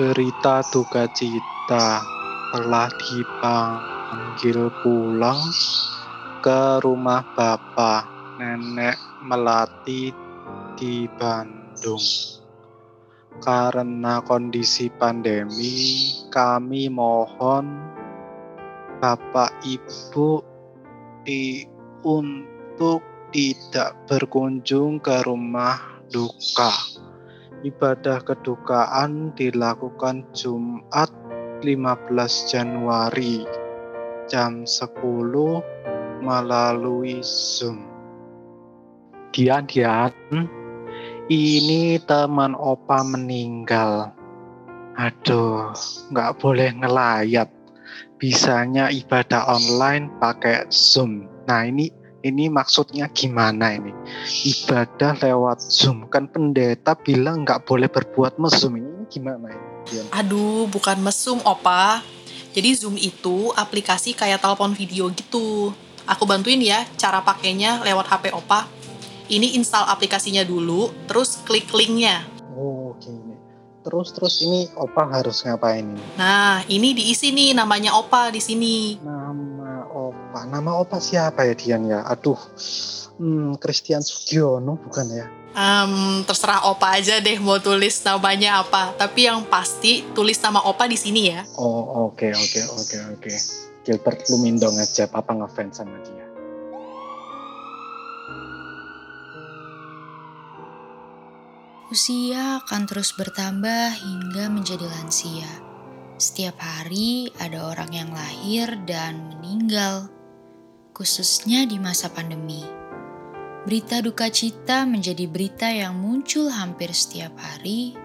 Berita duka cita telah dipanggil pulang ke rumah Bapak Nenek Melati di Bandung. Karena kondisi pandemi, kami mohon Bapak Ibu di untuk tidak berkunjung ke rumah duka. Ibadah kedukaan dilakukan Jumat 15 Januari jam 10 melalui Zoom. Dian, Dian, ini teman opa meninggal. Aduh, nggak boleh ngelayat. Bisanya ibadah online pakai Zoom. Nah ini ini maksudnya gimana ini? Ibadah lewat Zoom. Kan pendeta bilang nggak boleh berbuat mesum. Ini gimana ini? Aduh, bukan mesum, Opa. Jadi Zoom itu aplikasi kayak telepon video gitu. Aku bantuin ya cara pakainya lewat HP Opa. Ini install aplikasinya dulu, terus klik linknya. Oh, oke. Terus terus ini Opa harus ngapain ini? Nah, ini diisi nih namanya Opa di sini. Nama Opa, nama Opa siapa ya Dian ya? Aduh, hmm, Christian Sugiono bukan ya? Um, terserah Opa aja deh mau tulis namanya apa. Tapi yang pasti tulis nama Opa di sini ya. Oh oke oke oke oke. Gilbert Lumindo aja, Papa ngefans sama dia. Usia akan terus bertambah hingga menjadi lansia. Setiap hari ada orang yang lahir dan meninggal, khususnya di masa pandemi. Berita duka cita menjadi berita yang muncul hampir setiap hari.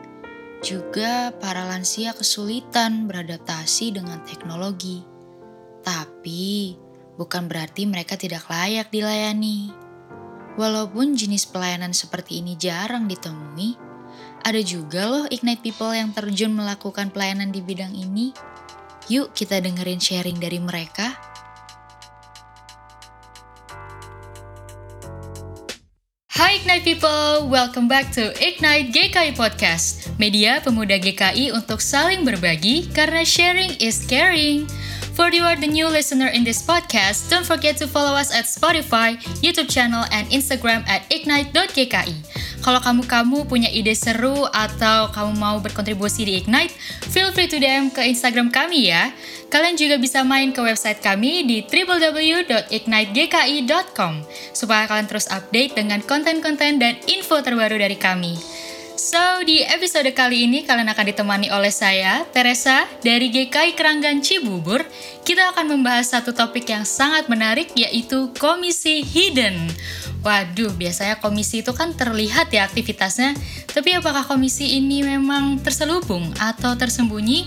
Juga para lansia kesulitan beradaptasi dengan teknologi. Tapi bukan berarti mereka tidak layak dilayani. Walaupun jenis pelayanan seperti ini jarang ditemui, ada juga loh Ignite People yang terjun melakukan pelayanan di bidang ini. Yuk kita dengerin sharing dari mereka. Hai People, welcome back to Ignite GKI Podcast, media pemuda GKI untuk saling berbagi karena sharing is caring. For you are the new listener in this podcast, don't forget to follow us at Spotify, YouTube channel, and Instagram at ignite.gki. Kalau kamu-kamu punya ide seru atau kamu mau berkontribusi di Ignite, feel free to DM ke Instagram kami ya. Kalian juga bisa main ke website kami di www.ignitegki.com supaya kalian terus update dengan konten-konten dan info terbaru dari kami. So, di episode kali ini kalian akan ditemani oleh saya, Teresa, dari GKI Keranggan Cibubur. Kita akan membahas satu topik yang sangat menarik, yaitu komisi hidden. Waduh, biasanya komisi itu kan terlihat ya aktivitasnya, tapi apakah komisi ini memang terselubung atau tersembunyi?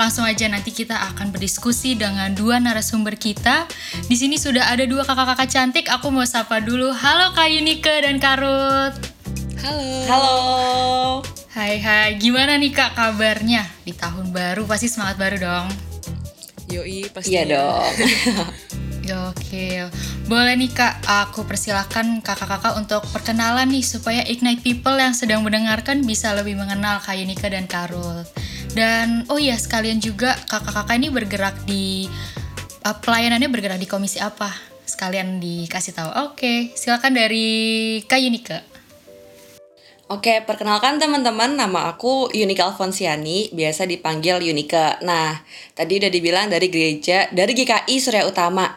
Langsung aja nanti kita akan berdiskusi dengan dua narasumber kita. Di sini sudah ada dua kakak-kakak cantik. Aku mau sapa dulu. Halo Kak Yunike dan Karut. Halo. Halo. Hai hai, gimana nih Kak kabarnya? Di tahun baru pasti semangat baru dong. Yoi, pasti. Iya dong. Ya, Oke, boleh nih kak, aku persilahkan kakak-kakak untuk perkenalan nih supaya Ignite People yang sedang mendengarkan bisa lebih mengenal Kak Yunika dan Karul. Dan oh iya sekalian juga kakak-kakak ini bergerak di uh, pelayanannya bergerak di komisi apa? Sekalian dikasih tahu. Oke, silakan dari Kak Yunika. Oke, perkenalkan teman-teman, nama aku Yunika Alfonsiani, biasa dipanggil Yunika. Nah, tadi udah dibilang dari gereja, dari GKI Surya Utama.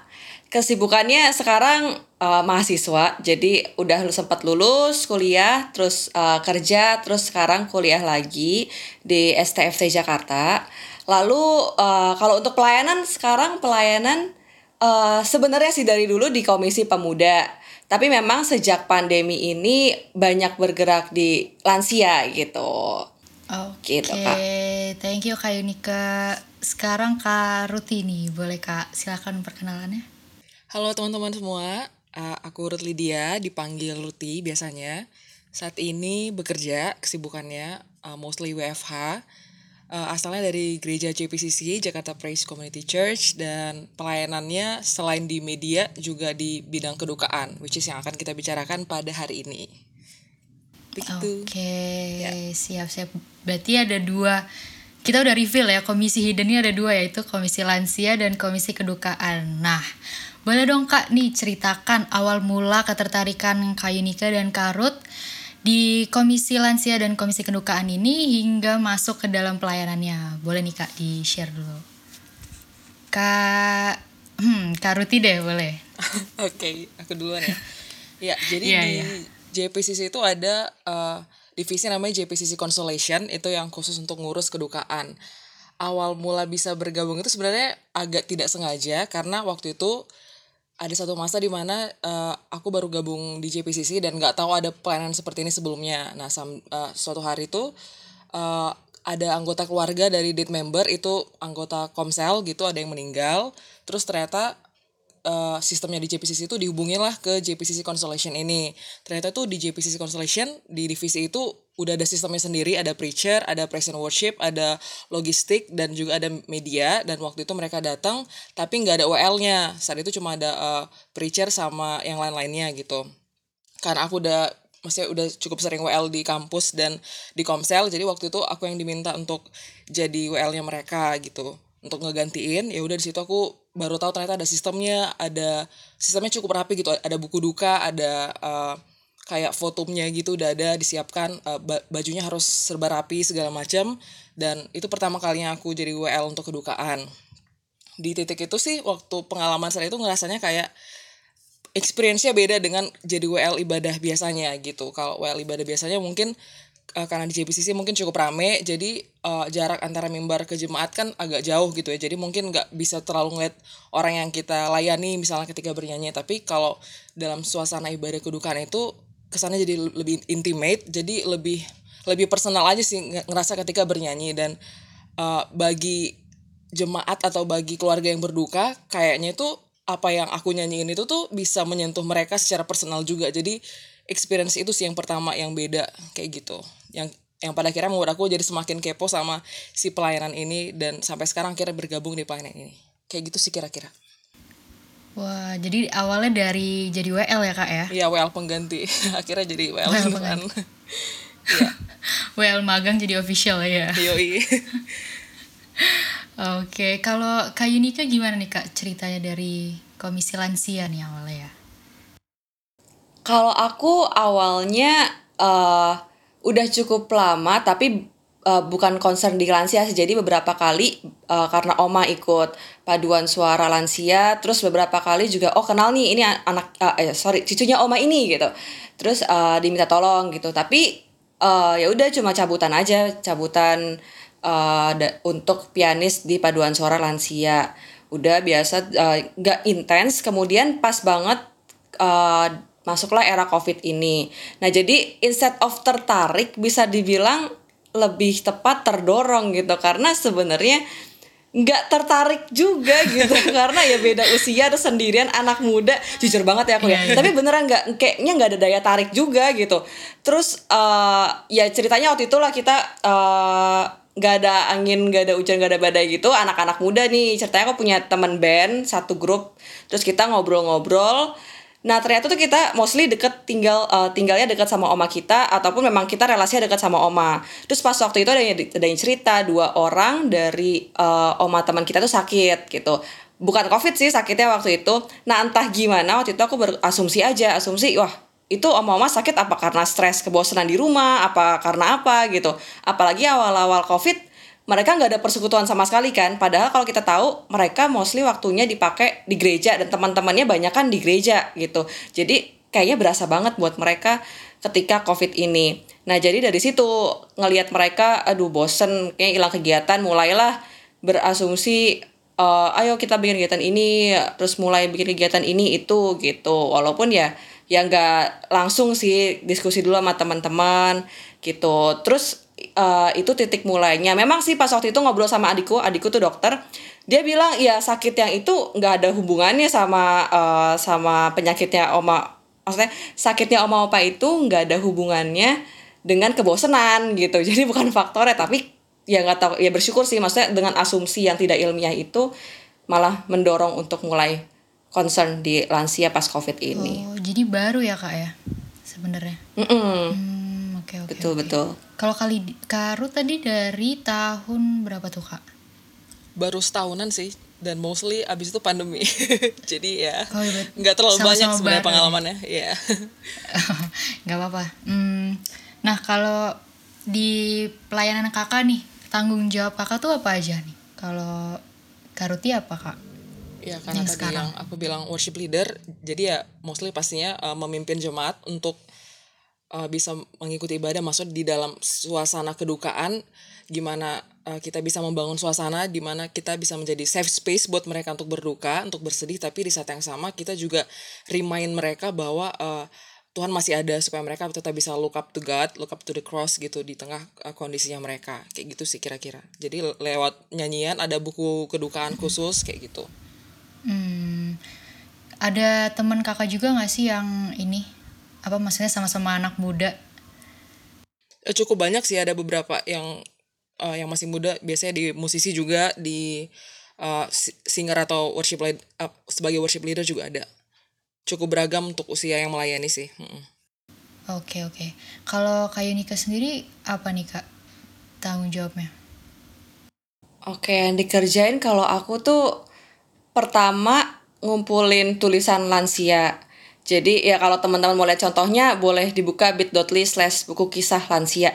Kesibukannya sekarang uh, mahasiswa, jadi udah sempat lulus kuliah, terus uh, kerja, terus sekarang kuliah lagi di STFT Jakarta. Lalu uh, kalau untuk pelayanan sekarang pelayanan uh, sebenarnya sih dari dulu di Komisi Pemuda, tapi memang sejak pandemi ini banyak bergerak di lansia gitu. Oke, Gitu, Kak. thank you Kak Yunika. Sekarang Kak Rutini, boleh Kak silakan perkenalannya? Halo teman-teman semua, uh, aku Ruth Lydia, dipanggil Ruti biasanya. Saat ini bekerja, kesibukannya uh, mostly WFH. Uh, asalnya dari gereja JPCC, Jakarta Praise Community Church, dan pelayanannya selain di media juga di bidang kedukaan, which is yang akan kita bicarakan pada hari ini. Begitu. Oke, Ya. siap-siap. Berarti ada dua kita udah reveal ya komisi hidden ini ada dua yaitu komisi lansia dan komisi kedukaan. Nah, boleh dong kak nih ceritakan awal mula ketertarikan Kak Yunika dan Karut di komisi lansia dan komisi kedukaan ini hingga masuk ke dalam pelayanannya. Boleh nih kak di share dulu. Kak, hmm, Kak Ruti deh boleh. Oke, aku duluan ya. Ya, jadi Iya, di iya. JPCC itu ada eh, divisi namanya JPCC Consolation itu yang khusus untuk ngurus kedukaan. Awal mula bisa bergabung itu sebenarnya agak tidak sengaja karena waktu itu ada satu masa di mana eh, aku baru gabung di JPCC dan nggak tahu ada pelayanan seperti ini sebelumnya. Nah, sam- eh, suatu hari itu eh, ada anggota keluarga dari date member itu anggota Komsel gitu ada yang meninggal. Terus ternyata eh, sistemnya di JPCC itu dihubungin lah ke JPCC Constellation ini. Ternyata tuh di JPCC Constellation di divisi itu udah ada sistemnya sendiri, ada preacher, ada praise and worship, ada logistik dan juga ada media dan waktu itu mereka datang tapi nggak ada WL-nya. Saat itu cuma ada eh, preacher sama yang lain-lainnya gitu. Karena aku udah maksudnya udah cukup sering WL di kampus dan di Komsel jadi waktu itu aku yang diminta untuk jadi WL-nya mereka gitu untuk ngegantiin ya udah di situ aku baru tahu ternyata ada sistemnya ada sistemnya cukup rapi gitu ada buku duka ada eh, kayak fotonya gitu udah ada disiapkan ba- bajunya harus serba rapi segala macam dan itu pertama kalinya aku jadi WL untuk kedukaan di titik itu sih waktu pengalaman saya itu ngerasanya kayak experience-nya beda dengan jadi WL ibadah biasanya gitu. Kalau WL ibadah biasanya mungkin eh, karena di JPCC mungkin cukup rame, jadi eh, jarak antara mimbar ke jemaat kan agak jauh gitu ya. Jadi mungkin nggak bisa terlalu ngeliat orang yang kita layani misalnya ketika bernyanyi. Tapi kalau dalam suasana ibadah kedukaan itu kesannya jadi lebih intimate, jadi lebih lebih personal aja sih nge- ngerasa ketika bernyanyi dan eh, bagi jemaat atau bagi keluarga yang berduka kayaknya itu apa yang aku nyanyiin itu tuh bisa menyentuh mereka secara personal juga. Jadi experience itu sih yang pertama yang beda kayak gitu. Yang yang pada akhirnya membuat aku jadi semakin kepo sama si pelayanan ini dan sampai sekarang akhirnya bergabung di pelayanan ini. Kayak gitu sih kira-kira Wah, jadi awalnya dari jadi WL ya kak ya? Iya WL pengganti akhirnya jadi WL WL beneran Iya WL magang jadi official ya. yoi Oke, kalau Kak Yunika gimana nih kak ceritanya dari komisi lansia nih awalnya ya? Kalau aku awalnya eh udah cukup lama tapi eh, bukan concern di lansia sih. Jadi beberapa kali eh, karena oma ikut paduan suara lansia, terus beberapa kali juga oh kenal nih ini anak eh, eh, sorry cucunya oma ini gitu. Terus eh, diminta tolong gitu. Tapi eh, ya udah cuma cabutan aja, cabutan da- untuk pianis di paduan suara lansia. Udah biasa eh, nggak intens. Kemudian pas banget eh, masuklah era COVID ini. Nah, jadi instead of tertarik bisa dibilang lebih tepat terdorong gitu. Karena sebenarnya nggak tertarik juga gitu. Karena ya beda usia terus sendirian anak muda. Jujur banget ya aku ya. Iya, iya. tapi beneran nggak kayaknya nggak ada daya tarik juga gitu. Terus eh, ya ceritanya waktu itulah kita eh, nggak ada angin nggak ada hujan nggak ada badai gitu. Anak-anak muda nih. Ceritanya aku punya teman band satu grup. Terus kita ngobrol-ngobrol Nah ternyata tuh kita mostly deket tinggal eh, tinggalnya deket sama oma kita ataupun memang kita relasinya deket sama oma. Terus pas waktu itu ada yang, ada yang cerita dua orang dari eh, oma teman kita tuh sakit gitu. Bukan covid sih sakitnya waktu itu. Nah entah gimana waktu itu aku berasumsi aja asumsi wah itu oma-oma sakit apa karena stres kebosanan di rumah apa karena apa gitu. Apalagi awal-awal covid mereka nggak ada persekutuan sama sekali kan? Padahal kalau kita tahu mereka mostly waktunya dipakai di gereja dan teman-temannya banyak kan di gereja gitu. Jadi kayaknya berasa banget buat mereka ketika covid ini. Nah jadi dari situ ngelihat mereka aduh bosen kayak hilang kegiatan. Mulailah berasumsi eh, ayo kita bikin kegiatan ini terus mulai bikin kegiatan ini itu gitu. Walaupun ya ya nggak langsung sih diskusi dulu sama teman-teman gitu. Terus eh, itu titik mulainya memang sih pas waktu itu ngobrol sama adikku adikku tuh dokter dia bilang ya sakit yang itu nggak ada hubungannya sama eh, sama penyakitnya oma maksudnya sakitnya oma opa itu nggak ada hubungannya dengan kebosanan gitu jadi bukan faktornya tapi ya nggak tahu ya bersyukur sih maksudnya dengan asumsi yang tidak ilmiah itu malah mendorong untuk mulai concern di lansia pas covid ini Oh, jadi baru ya kak ya sebenarnya. Mm-mm. Hmm, oke oke. betul oke. betul Kalau kali Karu tadi dari tahun berapa tuh kak? Baru setahunan sih dan mostly abis itu pandemi. Jadi ya Oh, iya, nggak terlalu sama-sama banyak sebenarnya bareng. pengalamannya. Iya. nggak apa-apa. Hmm, nah kalau di pelayanan kakak nih, tanggung jawab kakak tuh apa aja nih? Kalau Karuti apa kak? Ya karena Yang tadi sekarang. yang aku bilang worship leader, jadi ya mostly pastinya uh, memimpin jemaat untuk uh, bisa mengikuti ibadah, maksud di dalam suasana kedukaan, gimana uh, kita bisa membangun suasana, di mana kita bisa menjadi safe space buat mereka untuk berduka, untuk bersedih, tapi di saat yang sama kita juga remind mereka bahwa uh, Tuhan masih ada supaya mereka tetap bisa look up to God, look up to the cross gitu di tengah uh, kondisinya mereka, kayak gitu sih kira-kira. Jadi lewat nyanyian ada buku kedukaan khusus kayak gitu. Hmm, ada teman kakak juga nggak sih yang ini? Apa maksudnya sama-sama anak muda? Eh, cukup banyak sih ada beberapa yang eh, yang masih muda biasanya di musisi juga di eh, si- singer atau worship lead, eh, sebagai worship leader juga ada cukup beragam untuk usia yang melayani sih. Oke oke. Kalau Kak Yunika sendiri apa nih kak tanggung jawabnya? Oke, yang dikerjain kalau aku tuh pertama ngumpulin tulisan lansia. Jadi ya kalau teman-teman mau lihat contohnya boleh dibuka bit.ly slash buku kisah lansia.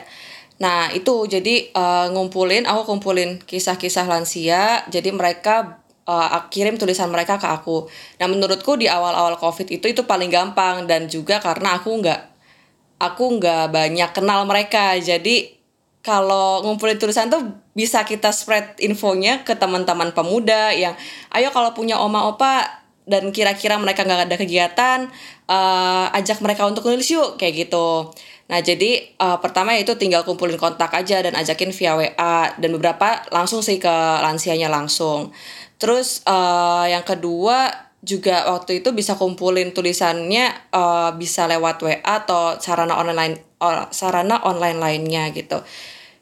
Nah itu jadi eh, ngumpulin, aku kumpulin kisah-kisah lansia. Jadi mereka eh, kirim tulisan mereka ke aku. Nah menurutku di awal-awal covid itu itu paling gampang dan juga karena aku nggak aku nggak banyak kenal mereka jadi kalau ngumpulin tulisan tuh bisa kita spread infonya ke teman-teman pemuda yang ayo kalau punya oma opa dan kira-kira mereka nggak ada kegiatan eh, ajak mereka untuk nulis yuk kayak gitu nah jadi eh, pertama itu tinggal kumpulin kontak aja dan ajakin via WA dan beberapa langsung sih ke lansianya langsung terus eh, yang kedua juga waktu itu bisa kumpulin tulisannya eh, bisa lewat WA atau sarana online sarana online lainnya gitu.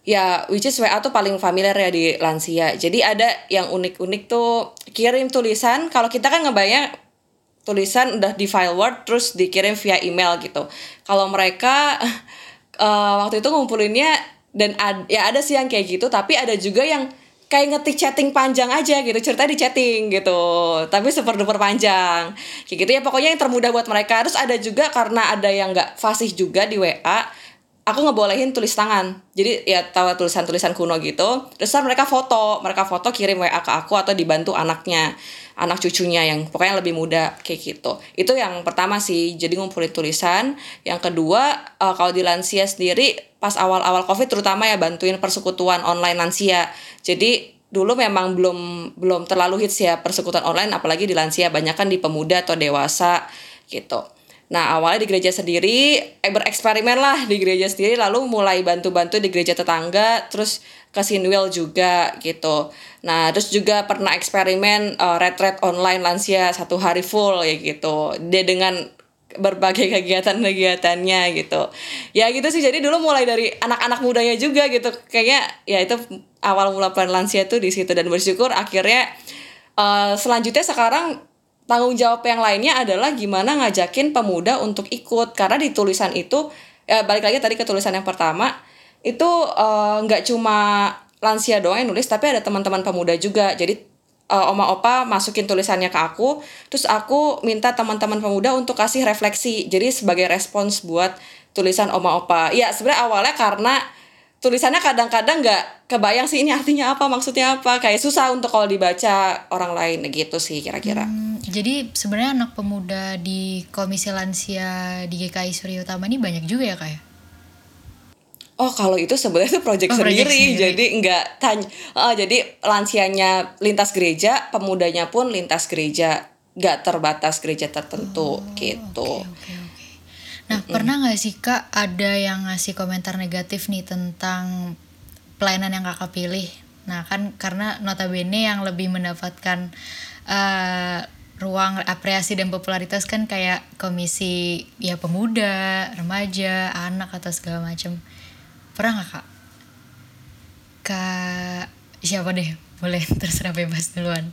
Ya, which is WA tuh paling familiar ya di lansia. Jadi ada yang unik-unik tuh kirim tulisan. Kalau kita kan ngebayang tulisan udah di file Word terus dikirim via email gitu. Kalau mereka eh, waktu itu ngumpulinnya dan ad- ya ada sih yang kayak gitu, tapi ada juga yang kayak ngetik chatting panjang aja gitu cerita di chatting gitu tapi super duper panjang kayak gitu ya pokoknya yang termudah buat mereka terus ada juga karena ada yang nggak fasih juga di WA aku ngebolehin tulis tangan. Jadi ya tahu tulisan tulisan kuno gitu. Terus mereka foto. Mereka foto kirim WA ke aku atau dibantu anaknya. Anak cucunya yang pokoknya lebih muda kayak gitu. Itu yang pertama sih jadi ngumpulin tulisan. Yang kedua eh, kalau di lansia sendiri pas awal-awal covid terutama ya bantuin persekutuan online lansia. Jadi dulu memang belum belum terlalu hits ya persekutuan online apalagi di lansia. Banyak kan di pemuda atau dewasa gitu Nah awalnya di gereja sendiri eh, bereksperimen lah di gereja sendiri lalu mulai bantu-bantu di gereja tetangga terus ke Sinwil juga gitu. Nah terus juga pernah eksperimen uh, retret online lansia satu hari full ya gitu. Dia dengan berbagai kegiatan-kegiatannya gitu. Ya gitu sih jadi dulu mulai dari anak-anak mudanya juga gitu. Kayaknya ya itu awal mula peran lansia tuh di situ dan bersyukur akhirnya eh, selanjutnya sekarang tanggung jawab yang lainnya adalah gimana ngajakin pemuda untuk ikut. Karena di tulisan itu ya balik lagi tadi ke tulisan yang pertama itu eh, nggak cuma lansia doang yang nulis tapi ada teman-teman pemuda juga. Jadi eh, oma opa masukin tulisannya ke aku terus aku minta teman-teman pemuda untuk kasih refleksi. Jadi sebagai respons buat tulisan oma opa. Ya sebenarnya awalnya karena tulisannya kadang-kadang nggak kebayang sih ini artinya apa maksudnya apa kayak susah untuk kalau dibaca orang lain gitu sih kira-kira Hmm, jadi sebenarnya anak pemuda di Komisi Lansia di GKI Surya Utama ini banyak juga ya kak ya? Oh kalau itu sebenarnya itu project Oh, sendiri, sendiri. jadi nggak tanya. eh, jadi lansianya lintas gereja, pemudanya pun lintas gereja, nggak terbatas gereja tertentu gitu. Oke oke oke. Nah pernah nggak sih kak ada yang ngasih komentar negatif nih tentang pelayanan yang kakak pilih? Nah kan karena notabene yang lebih mendapatkan eh, ruang apresiasi dan popularitas kan kayak komisi ya pemuda, remaja, anak atau segala macam. Pernah nggak kak? Kak siapa deh? Boleh terserah bebas duluan.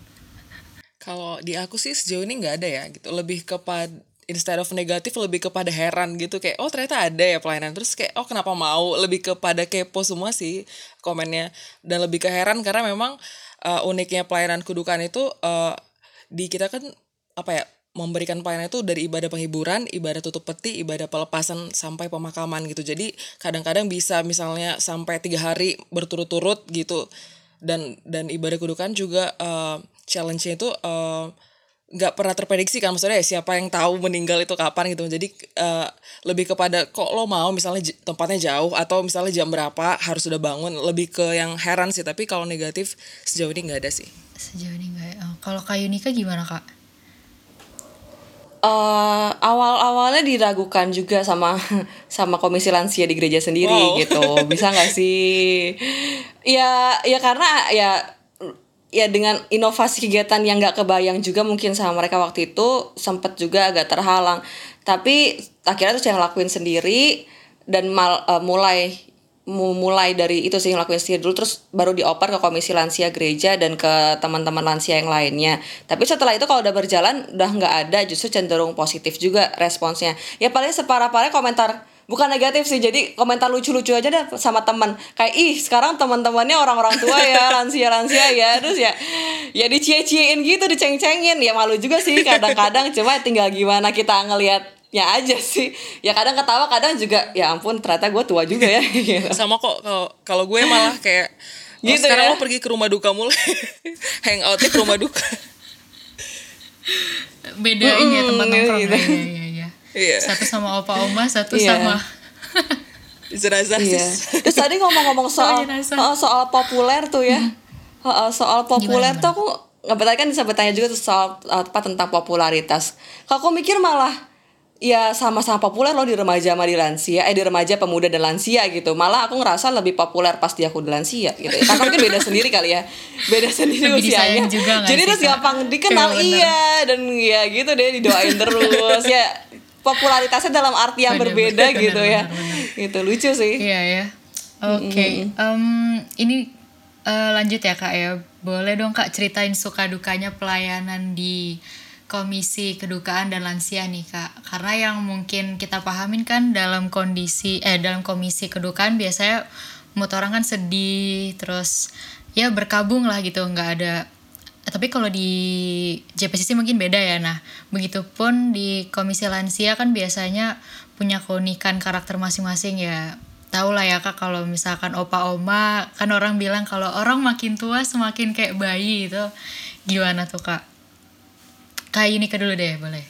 Kalau di aku sih sejauh ini nggak ada ya gitu. Lebih kepada instead of negatif lebih kepada heran gitu kayak oh ternyata ada ya pelayanan terus kayak oh kenapa mau lebih kepada kepo semua sih komennya dan lebih ke heran karena memang uh, uniknya pelayanan kedukaan itu uh, di kita kan apa ya memberikan pelayanan itu dari ibadah penghiburan, ibadah tutup peti, ibadah pelepasan sampai pemakaman gitu. Jadi kadang-kadang bisa misalnya sampai tiga hari berturut-turut gitu. Dan dan ibadah kedukaan juga uh, challenge-nya itu uh, nggak pernah terprediksi kan maksudnya ya siapa yang tahu meninggal itu kapan gitu. Jadi uh, lebih kepada kok lo mau misalnya tempatnya jauh atau misalnya jam berapa harus sudah bangun lebih ke yang heran sih. Tapi kalau negatif sejauh ini nggak ada sih. Sejauh ini nggak oh, kalau kayu nikah gimana kak? Uh, awal-awalnya diragukan juga sama sama komisi lansia di gereja sendiri wow. gitu. Bisa nggak sih? Ya ya karena ya ya dengan inovasi kegiatan yang nggak kebayang juga mungkin sama mereka waktu itu sempet juga agak terhalang. Tapi akhirnya tuh saya ngelakuin sendiri dan mal, uh, mulai mulai dari itu sih ngelakuin sendiri dulu terus baru dioper ke komisi lansia gereja dan ke teman-teman lansia yang lainnya. Tapi setelah itu kalau udah berjalan udah nggak ada justru cenderung positif juga responsnya. Ya paling separah-parah komentar bukan negatif sih jadi komentar lucu-lucu aja deh sama teman kayak ih sekarang teman-temannya orang-orang tua ya lansia-lansia ya terus ya ya dicie-ciein gitu diceng-cengin ya malu juga sih kadang-kadang cuma tinggal gimana kita ngelihat ya aja sih ya kadang ketawa kadang juga ya ampun ternyata gue tua juga ya gitu. sama kok kalau kalau gue malah kayak oh, gitu sekarang ya? lo pergi ke rumah duka mulai hangoutnya ke rumah duka bedain ya teman nongkrong gitu. ya, ya, ya. Iya. satu sama opa oma satu yeah. sama jenazah. Iya. terus tadi ngomong-ngomong soal soal, soal populer tuh ya. Hmm. soal populer gimana, tuh aku nggak kan bisa bertanya juga soal apa tentang popularitas. Kalau aku mikir malah ya sama-sama populer loh di remaja sama di lansia. Eh di remaja pemuda dan lansia gitu. Malah aku ngerasa lebih populer pas di aku di lansia gitu ya. karena mungkin beda sendiri kali ya. Beda sendiri lebih usianya. juga jadi terus gampang dikenal iya dan ya gitu deh didoain terus ya popularitasnya dalam arti yang bener, berbeda bener, gitu bener, ya bener. itu lucu sih iya ya oke okay. mm -hmm. um, ini uh, lanjut ya kak ya boleh dong kak ceritain suka dukanya pelayanan di komisi kedukaan dan lansia nih kak karena yang mungkin kita pahamin kan dalam kondisi eh dalam komisi kedukaan biasanya mood orang kan sedih terus ya berkabung lah gitu nggak ada tapi kalau di JPCC mungkin beda ya nah begitupun di komisi lansia kan biasanya punya keunikan karakter masing-masing ya tau lah ya kak kalau misalkan opa oma kan orang bilang kalau orang makin tua semakin kayak bayi itu gimana tuh kak Kak Yunika dulu deh, boleh.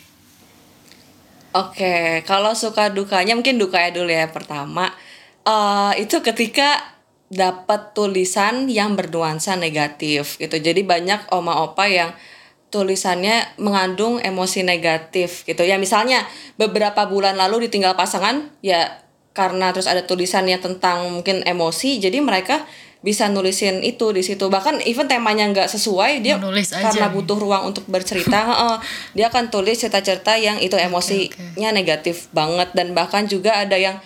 Oke, kalau suka dukanya mungkin dukanya dulu ya pertama. Uh, itu ketika dapat tulisan yang bernuansa negatif gitu. Jadi banyak oma opa yang tulisannya mengandung emosi negatif gitu. Ya misalnya beberapa bulan lalu ditinggal pasangan ya karena terus ada tulisannya tentang mungkin emosi jadi mereka bisa nulisin itu di situ bahkan even temanya nggak sesuai dia Menulis aja karena butuh ruang untuk bercerita uh, dia akan tulis cerita-cerita yang itu emosinya okay, okay. negatif banget dan bahkan juga ada yang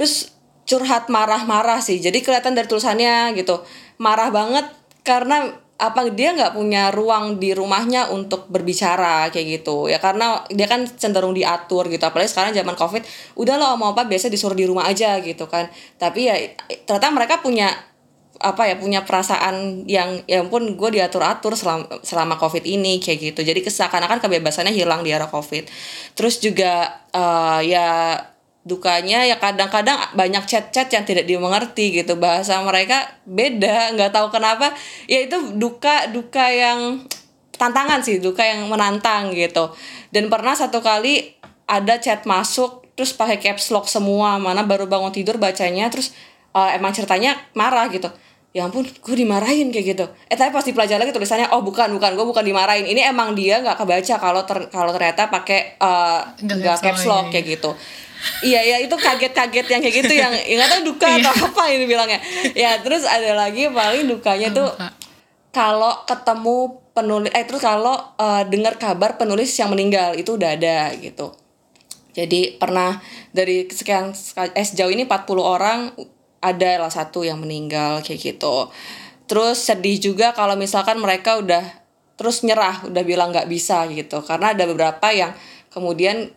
terus curhat marah-marah sih. Jadi kelihatan dari tulisannya gitu. Marah banget karena apa dia nggak punya ruang di rumahnya untuk berbicara kayak gitu. Ya karena dia kan cenderung diatur gitu. Apalagi sekarang zaman covid udah loh mau apa biasa disuruh di rumah aja gitu kan. Tapi ya ternyata mereka punya apa ya punya perasaan yang ya pun gue diatur atur selama selama covid ini kayak gitu. Jadi keseakan-akan kebebasannya hilang di era covid. Terus juga uh, ya dukanya ya kadang-kadang banyak chat-chat yang tidak dimengerti gitu. Bahasa mereka beda nggak tahu kenapa. Ya itu duka duka yang tantangan sih duka yang menantang gitu. Dan pernah satu kali ada chat masuk terus pakai caps lock semua. Mana baru bangun tidur bacanya terus uh, emang ceritanya marah gitu. Ya ampun gue dimarahin kayak gitu. Eh tapi pas dipelajari lagi tulisannya oh bukan bukan gue bukan dimarahin. Ini emang dia nggak kebaca kalau ter kalau ternyata pakai uh, nggak caps lock kayak gitu iya ya itu kaget-kaget yang kayak gitu yang nggak tahu duka atau iya. apa ini bilangnya. Ya terus ada lagi paling dukanya tuh kalau ketemu penulis eh terus kalau uh, dengar kabar penulis yang meninggal itu udah ada gitu. Jadi pernah dari sekian eh sejauh ini 40 orang ada lah satu yang meninggal kayak gitu. Terus sedih juga kalau misalkan mereka udah terus nyerah udah bilang nggak bisa gitu. Karena ada beberapa yang kemudian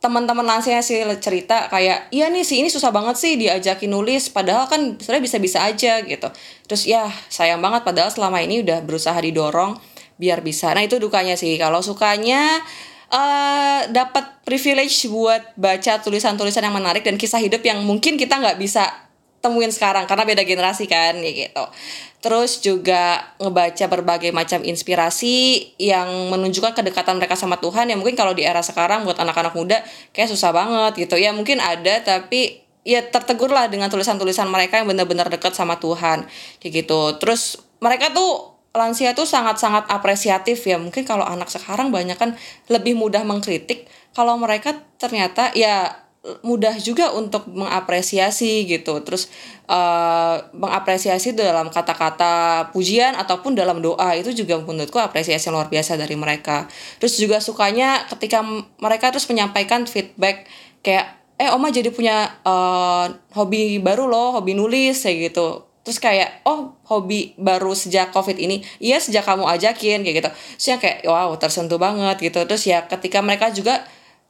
teman-teman lansia sih cerita kayak iya nih si ini susah banget sih diajakin nulis padahal kan sebenarnya bisa-bisa aja gitu. Terus ya sayang banget padahal selama ini udah berusaha didorong biar bisa. Nah itu dukanya sih. Kalau sukanya uh, dapat privilege buat baca tulisan-tulisan yang menarik dan kisah hidup yang mungkin kita nggak bisa temuin sekarang karena beda generasi kan ya gitu. Terus juga ngebaca berbagai macam inspirasi yang menunjukkan kedekatan mereka sama Tuhan yang mungkin kalau di era sekarang buat anak-anak muda kayak susah banget gitu. Ya mungkin ada tapi ya tertegur lah dengan tulisan-tulisan mereka yang benar-benar dekat sama Tuhan kayak gitu. Terus mereka tuh lansia tuh sangat-sangat apresiatif ya. Mungkin kalau anak sekarang banyak kan lebih mudah mengkritik. Kalau mereka ternyata ya mudah juga untuk mengapresiasi gitu. Terus uh, mengapresiasi dalam kata-kata pujian ataupun dalam doa itu juga menurutku apresiasi luar biasa dari mereka. Terus juga sukanya ketika mereka terus menyampaikan feedback kayak eh oma jadi punya uh, hobi baru loh hobi nulis kayak gitu. Terus kayak oh hobi baru sejak covid ini? Iya sejak kamu ajakin kayak gitu. Terus yang kayak wow tersentuh banget gitu. Terus ya ketika mereka juga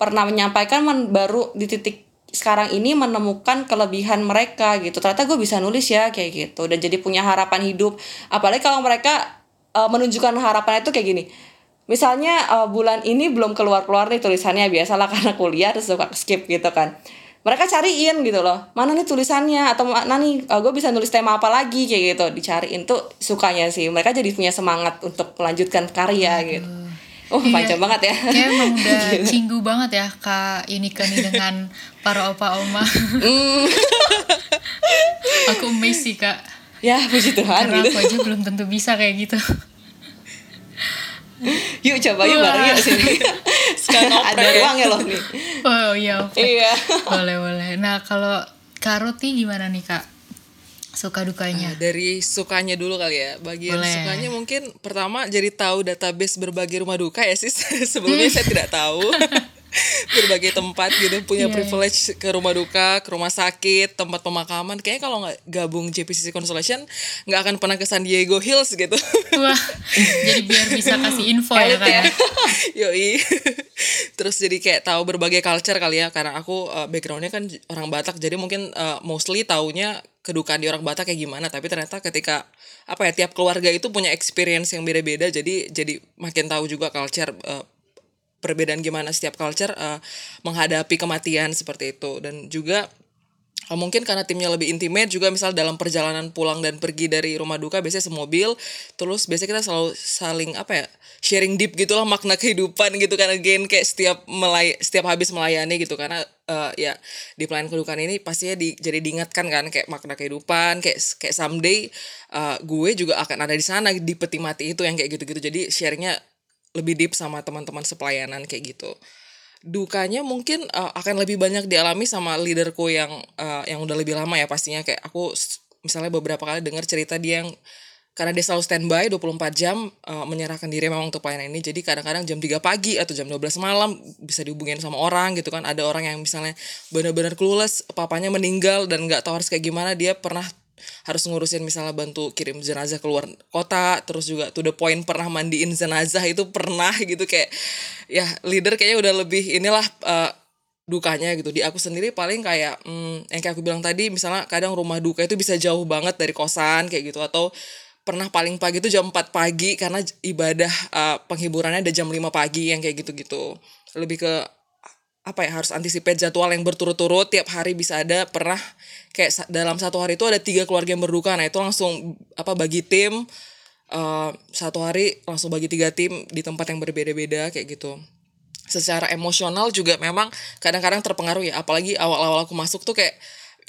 pernah menyampaikan men baru di titik sekarang ini menemukan kelebihan mereka gitu. Ternyata gue bisa nulis ya kayak gitu. Dan jadi punya harapan hidup. Apalagi kalau mereka uh, menunjukkan harapan itu kayak gini. Misalnya uh, bulan ini belum keluar keluar nih tulisannya biasalah karena kuliah terus suka skip gitu kan. Mereka cariin gitu loh mana nih tulisannya? Atau mana nih uh, gue bisa nulis tema apa lagi? Kayak gitu. Dicariin tuh sukanya sih. Mereka jadi punya semangat untuk melanjutkan karya gitu Oh iya. panjang banget ya. Kayak emang udah cinggu banget ya Kak ini kan dengan para opa oma. Mm. Aku amazed sih kak. Ya puji Tuhan Karena gitu. aku aja belum tentu bisa kayak gitu. Yuk coba yuk bareng yuk sini. Sekarang ada ya. ruang ya. loh nih. Oh iya Iya. Boleh boleh. Nah kalau Kak Roti gimana nih kak? Suka dukanya? Uh, dari sukanya dulu kali ya. Bagian Boleh. sukanya mungkin pertama jadi tahu database berbagai rumah duka ya sih. Sebelumnya saya tidak tahu. berbagai tempat gitu punya yeah, iya. privilege ke rumah duka, ke rumah sakit, tempat pemakaman. Kayaknya kalau nggak gabung JPCC Constellation nggak akan pernah ke San Diego Hills gitu. Wah, jadi biar bisa kasih info ya kan? Ya. Yoi. Terus jadi kayak tahu berbagai culture kali ya karena aku uh, backgroundnya kan orang Batak jadi mungkin uh, mostly taunya kedukaan di orang Batak kayak gimana tapi ternyata ketika apa ya tiap keluarga itu punya experience yang beda-beda jadi jadi makin tahu juga culture uh, perbedaan gimana setiap culture uh, menghadapi kematian seperti itu. Dan juga mungkin karena timnya lebih intimate juga misal dalam perjalanan pulang dan pergi dari rumah duka biasanya semobil terus biasanya kita selalu saling apa ya sharing deep gitulah makna kehidupan gitu kan. Again kayak setiap melay setiap habis melayani gitu. Karena uh, ya di pelayan kedukaan ini pastinya di, jadi diingatkan kan kayak makna kehidupan kayak kayak someday uh, gue juga akan ada di sana di peti mati itu yang kayak gitu-gitu. Jadi sharingnya lebih deep sama teman-teman sepelayanan kayak gitu dukanya mungkin uh, akan lebih banyak dialami sama leaderku yang uh, yang udah lebih lama ya pastinya. Kayak aku misalnya beberapa kali dengar cerita dia yang karena dia selalu standby 24 jam uh, menyerahkan diri memang untuk pelayanan ini. Jadi kadang-kadang jam 3 pagi atau jam 12 malam bisa dihubungin sama orang gitu kan. Ada orang yang misalnya benar-benar clueless papanya meninggal dan nggak tahu harus kayak gimana dia pernah harus ngurusin misalnya bantu kirim jenazah keluar kota terus juga to the point pernah mandiin jenazah itu pernah gitu kayak ya leader kayaknya udah lebih inilah uh, dukanya gitu di aku sendiri paling kayak hmm, yang kayak aku bilang tadi misalnya kadang rumah duka itu bisa jauh banget dari kosan kayak gitu atau pernah paling pagi itu jam 4 pagi karena ibadah uh, penghiburannya ada jam 5 pagi yang kayak gitu-gitu. Lebih ke apa ya harus antisipasi jadwal yang berturut-turut tiap hari bisa ada pernah kayak dalam satu hari itu ada tiga keluarga yang berduka. Nah itu langsung apa bagi tim uh, satu hari langsung bagi tiga tim di tempat yang berbeda-beda kayak gitu. Secara emosional juga memang kadang-kadang terpengaruh ya apalagi awal-awal aku masuk tuh kayak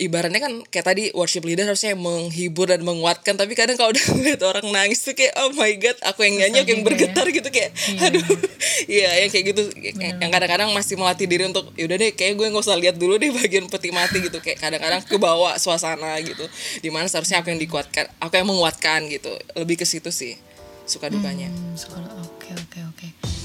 ibaratnya kan kayak tadi worship leader harusnya menghibur dan menguatkan tapi kadang kalau udah ngeliat orang nangis tuh kayak oh my god aku yang nyanyi aku yang bergetar ya. gitu kayak iya. aduh iya yang kayak gitu Bener. yang kadang-kadang masih melatih diri untuk yaudah deh kayak gue nggak usah lihat dulu deh bagian peti mati gitu kayak kadang-kadang kebawa suasana gitu di mana seharusnya aku yang dikuatkan aku yang menguatkan gitu lebih ke situ sih suka dukanya hmm, oke oke oke